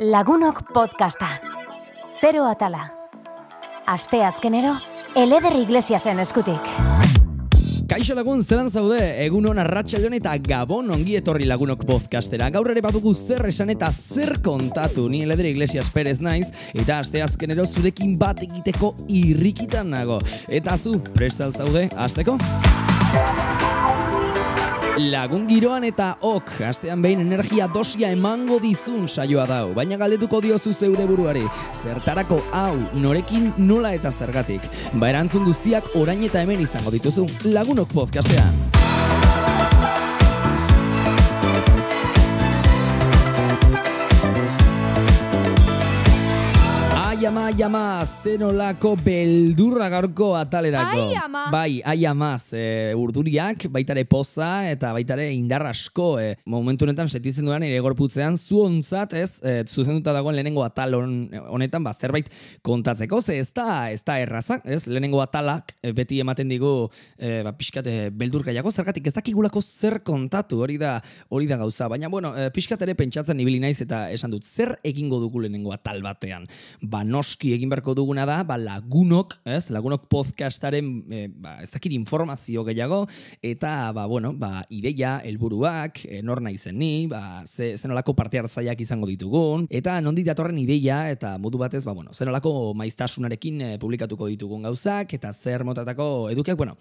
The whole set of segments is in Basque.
Lagunok podcasta. Zero atala. Aste azkenero, eleder iglesiasen eskutik. Kaixo lagun, zelan zaude, egun hon arratxalion eta gabon ongi etorri lagunok podcastera. Gaur ere badugu zer esan eta zer kontatu, ni eledere iglesias perez naiz, eta aste azkenero zurekin bat egiteko irrikitan nago. Eta zu, prestal zaude, hasteko? Lagun giroan eta ok, astean behin energia dosia emango dizun saioa dau, baina galdetuko diozu zeure buruari, zertarako hau, norekin nola eta zergatik. Ba erantzun guztiak orain eta hemen izango dituzu, lagunok podcastean. Ama, ama, zenolako beldurra gaurko atalerako. Ai ama. Bai, ai ama, ze urduriak, baitare poza eta baitare indar asko. E, momentu honetan setitzen duan ere gorputzean, zu ontzat, ez, e, zuzenduta dagoen lehenengo atal hon- honetan, ba, zerbait kontatzeko, ze ez da, ez da erraza, ez, lehenengo atalak e, beti ematen digu, e, ba, pixkat e, beldur gaiago, zergatik ez dakigulako zer kontatu, hori da, hori da gauza. Baina, bueno, e, pixkat ere pentsatzen ibili naiz eta esan dut, zer egingo dugu lehenengo atal batean? Ba, noski egin beharko duguna da, ba, lagunok, ez, lagunok podcastaren, e, ba, ez dakit informazio gehiago, eta, ba, bueno, ba, ideia, helburuak, e, nor naizen ni, ba, ze, zenolako parte hartzaileak izango ditugun, eta nondi datorren ideia, eta modu batez, ba, bueno, zenolako maiztasunarekin e, publikatuko ditugun gauzak, eta zer motatako edukiak, bueno,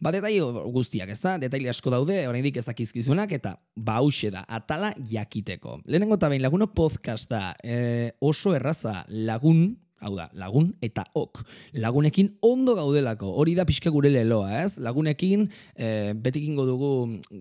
ba, detaile guztiak, ez da, detaile asko daude, oraindik ez dakizkizunak, eta ba, hauxe da, atala jakiteko. Lehenengo eta behin lagunok podcasta e, oso erraza lagun, hau da, lagun eta ok. Lagunekin ondo gaudelako, hori da pixka gure leloa, ez? Lagunekin, e, betikingo dugu,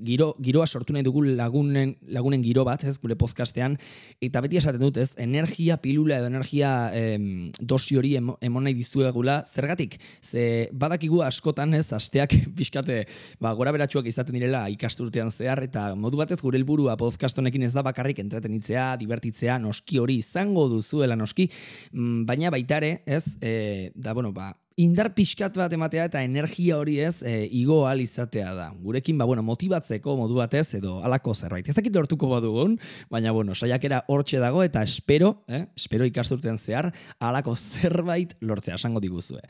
giro, giroa sortu nahi dugu lagunen, lagunen giro bat, ez, gure podcastean, eta beti esaten dut, ez, energia pilula edo energia em, dosi hori emo- emon nahi dizuegula, zergatik, ze badakigu askotan, ez, asteak pixkate, ba, gora beratxuak izaten direla ikasturtean zehar, eta modu batez gure helburua podcast honekin ez da bakarrik entretenitzea, divertitzea, noski hori izango duzuela noski, mm, baita ere, ez, e, da, bueno, ba, indar pixkat bat ematea eta energia hori ez e, igo ahal izatea da. Gurekin, ba, bueno, motibatzeko modu batez edo alako zerbait. Ez dakit lortuko badugun, baina, bueno, saiakera hortxe dago eta espero, eh, espero ikasturtean zehar, alako zerbait lortzea esango diguzue.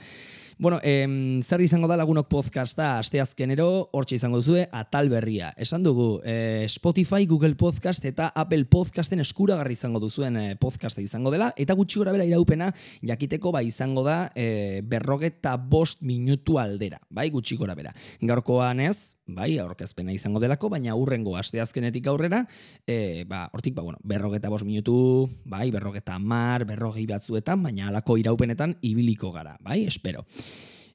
Bueno, em, zer izango da lagunok podcasta asteazkenero, hortxe izango duzue, atal berria. Esan dugu, eh, Spotify, Google Podcast eta Apple Podcasten eskuragarri izango duzuen eh, podcasta izango dela, eta gutxi gora bera iraupena jakiteko ba izango da eh, berrogeta bost minutu aldera, bai, gutxi gora bera. Gaurkoan ez, bai, aurkezpena izango delako, baina urrengo asteazkenetik aurrera, e, ba, hortik, ba, bueno, berrogeta bost minutu, bai, berrogeta mar, berrogei batzuetan, baina alako iraupenetan ibiliko gara, bai, espero.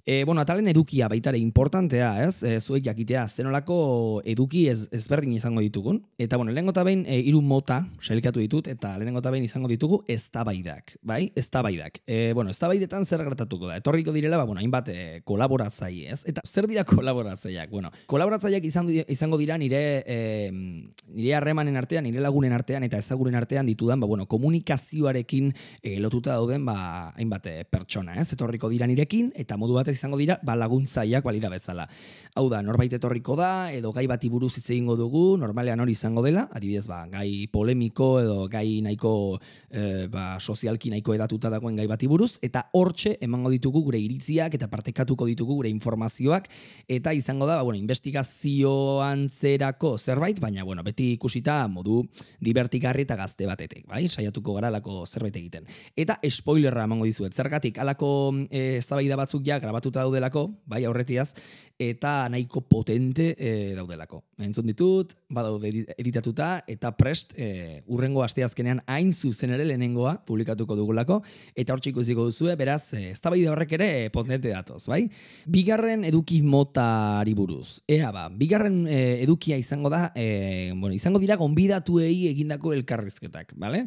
E, bueno, atalen edukia baitare importantea, ez? E, zuek jakitea, zenolako eduki ez, ezberdin izango ditugun. Eta, bueno, lehenengo eta behin, e, mota, sailkatu ditut, eta lehenengo eta behin izango ditugu eztabaidak, bai? Eztabaidak. E, bueno, eztabaidetan zer gertatuko da? Etorriko direla, ba, bueno, hainbat e, kolaboratzaile, ez? Eta zer dira kolaboratzaileak? Bueno, kolaboratzaileak izan, izango dira nire, e, nire harremanen artean, nire lagunen artean eta ezaguren artean ditudan, ba, bueno, komunikazioarekin e, lotuta dauden, ba, hainbat e, pertsona, ez? Etorriko dira nirekin, eta modu batez izango dira, ba, laguntzaileak balira bezala. Hau da, norbait etorriko da, edo gai bati buruz hitz egingo dugu, normalean hori izango dela, adibidez, ba, gai polemiko edo gai nahiko e, ba, sozialki nahiko edatuta dagoen gai bati buruz, eta hortxe emango ditugu gure iritziak eta partekatuko ditugu gure informazioak, eta izango da, ba, bueno, investigazioan zerako zerbait, baina, bueno, beti ikusita modu divertigarri eta gazte batetik, bai? Saiatuko gara alako zerbait egiten. Eta spoilerra emango dizuet, zergatik alako e, eztabaida batzuk ja grabatuta daudelako, bai, aurretiaz, eta nahiko potente e, daudelako. Entzun ditut, badaude edi- editatuta, eta prest e, urrengo asteazkenean hain zuzen ere lehenengoa publikatuko dugulako, eta hortxe ikusiko duzue, beraz, e, eztabaida horrek ere e, potente datoz, bai? Bigarren eduki motari buruz. Ea ba, bigarren e, edukia izango da, e, bueno, izango dira gonbidatuei egindako elkarrizketak, bale?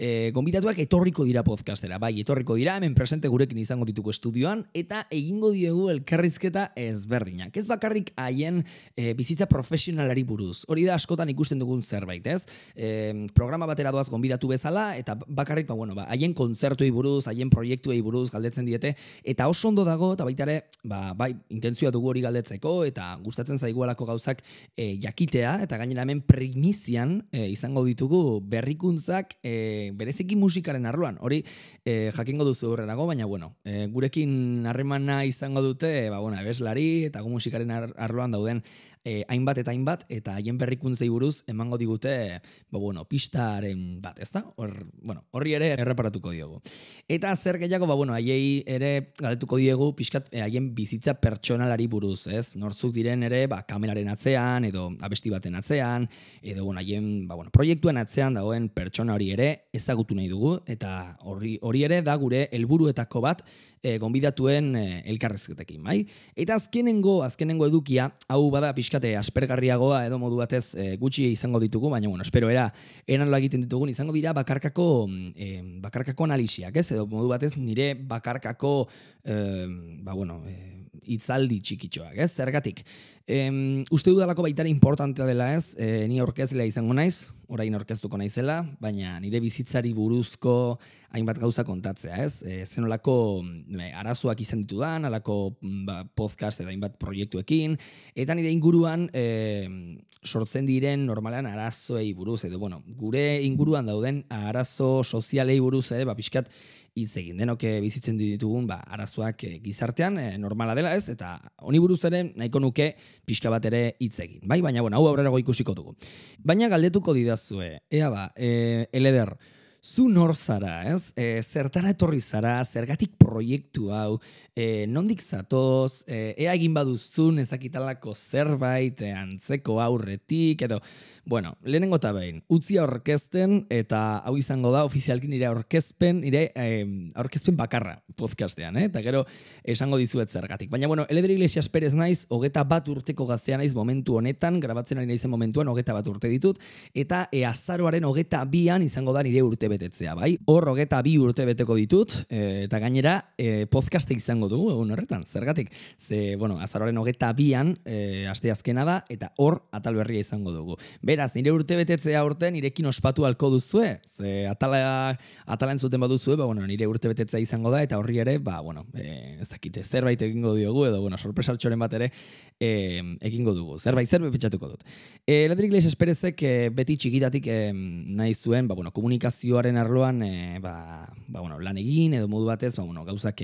E, gonbidatuak etorriko dira podcastera, bai, etorriko dira, hemen presente gurekin izango ditugu estudioan, eta egin egingo diegu elkarrizketa ezberdinak. Ez bakarrik haien e, bizitza profesionalari buruz. Hori da askotan ikusten dugun zerbait, ez? E, programa batera doaz gonbidatu bezala, eta bakarrik, ba, bueno, ba, haien kontzertuei buruz, haien proiektuei buruz galdetzen diete, eta oso ondo dago, eta baita ere, ba, bai, intentzioa dugu hori galdetzeko, eta gustatzen zaigualako gauzak e, jakitea, eta gainera hemen primizian e, izango ditugu berrikuntzak e, bereziki musikaren arloan. Hori e, jakingo duzu horrenago, baina bueno, e, gurekin harremana izango dute, ba, bueno, ebeslari eta musikaren arloan dauden e, hainbat eta hainbat, eta haien berrikuntzei buruz emango digute, ba, bueno, pistaren bat, ez da? Hor, bueno, horri ere erreparatuko diogu. Eta zer gehiago, ba, bueno, haiei ere galdetuko diegu pixkat eh, haien bizitza pertsonalari buruz, ez? Nortzuk diren ere, ba, kameraren atzean, edo abesti baten atzean, edo, bueno, haien, ba, bueno, proiektuen atzean dagoen pertsona hori ere ezagutu nahi dugu, eta hori, hori ere da gure helburuetako bat, e, gonbidatuen e, elkarrezketekin, bai? Eta azkenengo, azkenengo edukia, hau bada pixkate aspergarriagoa edo modu batez e, gutxi izango ditugu, baina bueno, espero era eran egiten ditugun izango dira bakarkako e, bakarkako analisiak, ez? Edo modu batez nire bakarkako e, ba bueno, e, itzaldi txikitxoak, ez? Zergatik. Em, uste dudalako baitare importantea dela ez, e, ni orkezlea izango naiz, orain orkeztuko naizela, baina nire bizitzari buruzko hainbat gauza kontatzea, ez? E, zenolako e, arazoak izan ditudan, alako mm, ba, podcast edo hainbat proiektuekin, eta nire inguruan e, sortzen diren normalan arazoei buruz, edo bueno, gure inguruan dauden arazo sozialei buruz, ere, ba, pixkat, hitz egin. Denok bizitzen ditugun ba, arazoak eh, gizartean e, normala dela ez eta honi buruz ere nahiko nuke pixka bat ere hitz egin. Bai baina bueno hau aurrerago ikusiko dugu. Baina galdetuko didazue ea ba e, eleder zu nor zara, ez? E, zertara etorri zara, zergatik proiektu hau, e, nondik zatoz, e, ea egin baduzun ezakitalako zerbait, e, antzeko aurretik, edo, bueno, lehenengo eta behin, utzi aurkezten, eta hau izango da, ofizialki nire aurkezpen, nire e, aurkezpen bakarra podcastean, eh? eta gero esango dizuet zergatik. Baina, bueno, Eledri Iglesias Perez naiz, hogeta bat urteko gaztea naiz momentu honetan, grabatzen ari naizen momentuan, hogeta bat urte ditut, eta e, azaroaren hogeta bian izango da nire urte betetzea, bai? Hor hogeta bi urte beteko ditut, e, eta gainera e, podcaste izango dugu egun horretan, zergatik. Ze, bueno, azaroren hogeta bian, e, aste azkena da, eta hor atal berria izango dugu. Beraz, nire urte betetzea urte nirekin ospatu alko duzue, ze atala, atala entzuten baduzue, ba, bueno, nire urte betetzea izango da, eta horri ere, ba, bueno, e, ezakite, zerbait egingo diogu, edo, bueno, sorpresartxoren bat ere, e, egingo dugu. Zerbait, zerbait petxatuko dut. E, Ledrik Leix Esperezek e, beti txikitatik e, nahi zuen, ba, bueno, komunikazioaren arloan, e, ba, ba, bueno, lan egin, edo modu batez, ba, bueno, gauzak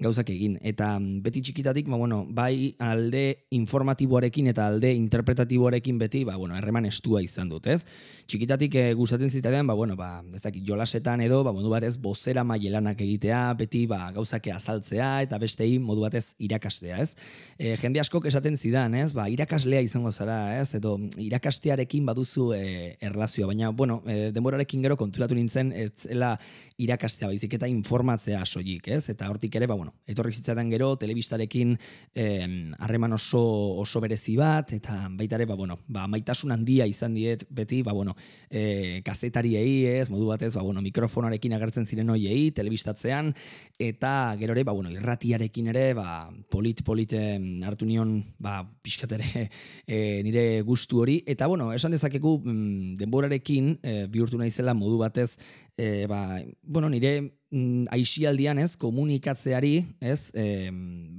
gauzak egin. Eta mm, beti txikitatik, ba, bueno, bai alde informatiboarekin eta alde interpretatiboarekin beti, ba, bueno, erreman estua izan dut, ez? Txikitatik e, gustatzen zitadean, ba, bueno, ba, ez dakit, jolasetan edo, ba, modu batez, bozera mailelanak egitea, beti, ba, gauzak azaltzea, eta bestei modu batez irakastea, ez? E, jende askok esaten zidan, ez? Ba, irakaslea izango zara, ez? Edo irakastearekin baduzu e, erlazioa, baina, bueno, e, denborarekin gero konturatu nintzen, ez zela irakastea baizik eta informatzea soilik, ez? Eta hortik ere, ba, bueno, etorri zitzaidan gero, telebistarekin harreman oso, oso berezi bat, eta baita ere, ba, bueno, ba, maitasun handia izan diet beti, ba, bueno, e, kazetariei, ez, modu batez, ba, bueno, mikrofonarekin agertzen ziren hoiei, telebistatzean, eta gero ere, ba, bueno, irratiarekin ere, ba, polit-polit hartu nion, ba, pixkatere e, nire gustu hori, eta, bueno, esan dezakegu, mm, denborarekin, e, bihurtu naizela modu batez, e, ba, bueno, nire mm, aixialdian, ez, komunikatzeari, ez, e,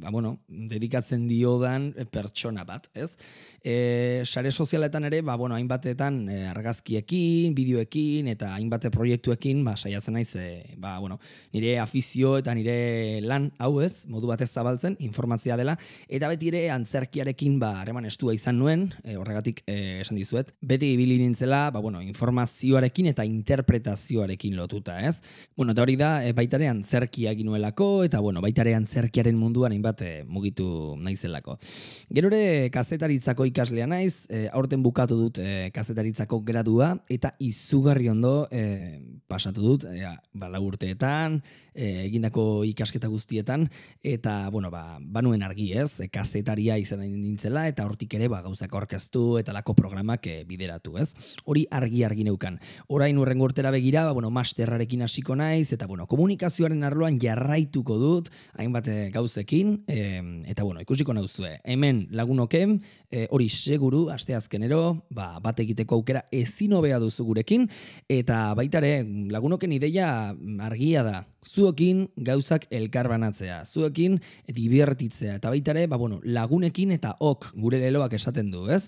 ba, bueno, dedikatzen diodan pertsona bat, ez. E, sare sozialetan ere, ba, bueno, hainbatetan e, argazkiekin, bideoekin, eta hainbate proiektuekin, ba, saiatzen naiz, e, ba, bueno, nire afizio eta nire lan, hau ez, modu batez zabaltzen, informatzia dela, eta beti ere antzerkiarekin, ba, hareman estua izan nuen, e, horregatik e, esan dizuet, beti ibili nintzela, ba, bueno, informazioarekin eta interpretazioarekin lotuta, ez? Bueno, eta hori da, e, baitarean zerkia ginuelako, eta bueno, baitarean zerkiaren munduan hainbat e, mugitu naizelako. Gero ere, kazetaritzako ikaslea naiz, e, aurten bukatu dut e, kazetaritzako gradua, eta izugarri ondo e, pasatu dut, e, bala urteetan, e, egindako ikasketa guztietan, eta, bueno, ba, banuen argi ez, e, kazetaria izan nintzela, eta hortik ere, ba, gauzak orkestu eta lako programak e, bideratu, ez? Hori argi argi neukan. Orain urrengo urtera begira, ba, bueno, masterrarekin hasiko naiz, eta, bueno, komunikazioaren arloan jarraituko dut, hainbat e, gauzekin, e, eta, bueno, ikusiko nauzue, hemen lagunoken, e, hori seguru, aste azkenero, ba, bat egiteko aukera ezin hobea duzu gurekin, eta baitare, lagunoken ideia argia da, zuekin gauzak elkar banatzea, zuekin dibertitzea, eta baitare, ba, bueno, lagunekin eta ok gure leloak esaten du, ez?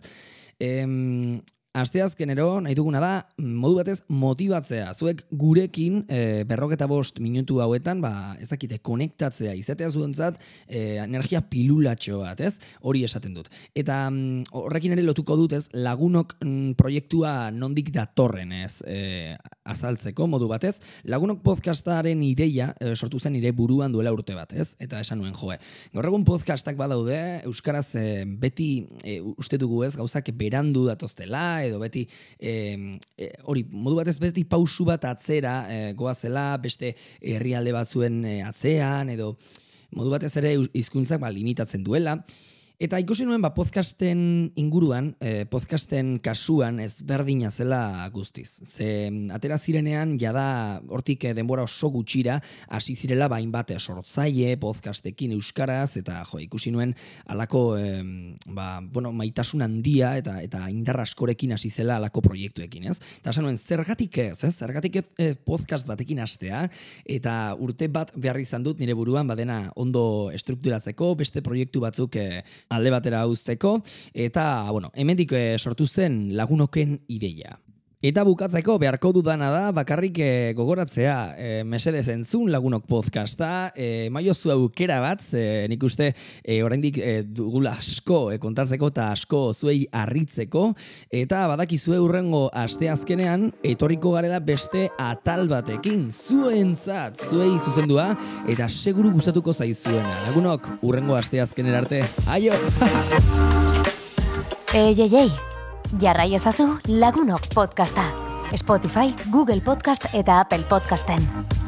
Em, Asteazkenero nahi duguna da modu batez motibatzea. Zuek gurekin e, berroketa bost minutu hauetan, ba, ez dakite, konektatzea izatea zuentzat e, energia pilulatxo bat, ez? Hori esaten dut. Eta mm, horrekin ere lotuko dut, ez? Lagunok mm, proiektua nondik datorren, ez? E, azaltzeko modu batez. Lagunok podcastaren ideia e, sortu zen nire buruan duela urte bat, ez? Eta esan nuen, joe. Gaur egun podcastak badaude, Euskaraz e, beti e, uste dugu ez, gauzak berandu datoztela, edo beti hori modu batez beti pausu bat atzera e, goazela beste herrialde batzuen e, atzean edo modu batez ere hizkuntzak ba, limitatzen duela Eta ikusi nuen ba podcasten inguruan, eh, podcasten kasuan ez berdina zela guztiz. Ze atera zirenean jada hortik eh, denbora oso gutxira hasi zirela bain bat sortzaile podcastekin euskaraz eta jo ikusi nuen alako eh, ba, bueno, maitasun handia eta eta indar askorekin hasi zela alako proiektuekin, ez? Ta esan nuen zergatik ez, ez? Zergatik ez eh, podcast batekin hastea eta urte bat behar izan dut nire buruan badena ondo estrukturatzeko beste proiektu batzuk eh, alde batera uzteko, eta, bueno, hemendik eh, sortu zen lagunoken ideia. Eta bukatzeko beharko dudana da bakarrik e, gogoratzea. E, mesedez entzun lagunok podcasta. E, maio aukera bat e, nik uste e, oraindik e, dugula asko e, kontatzeko eta asko zuei harritzeko. Eta badakizue urrengo aste azkenean etorriko garela beste atal batekin. Zuentzat zuei zuzendua eta seguru gustatuko zaizuena. Lagunok urrengo aste azkenera arte. Aio! Ei, ei, ei, Jarrai ezazu Lagunok podcasta. Spotify, Google Podcast eta Apple Podcasten.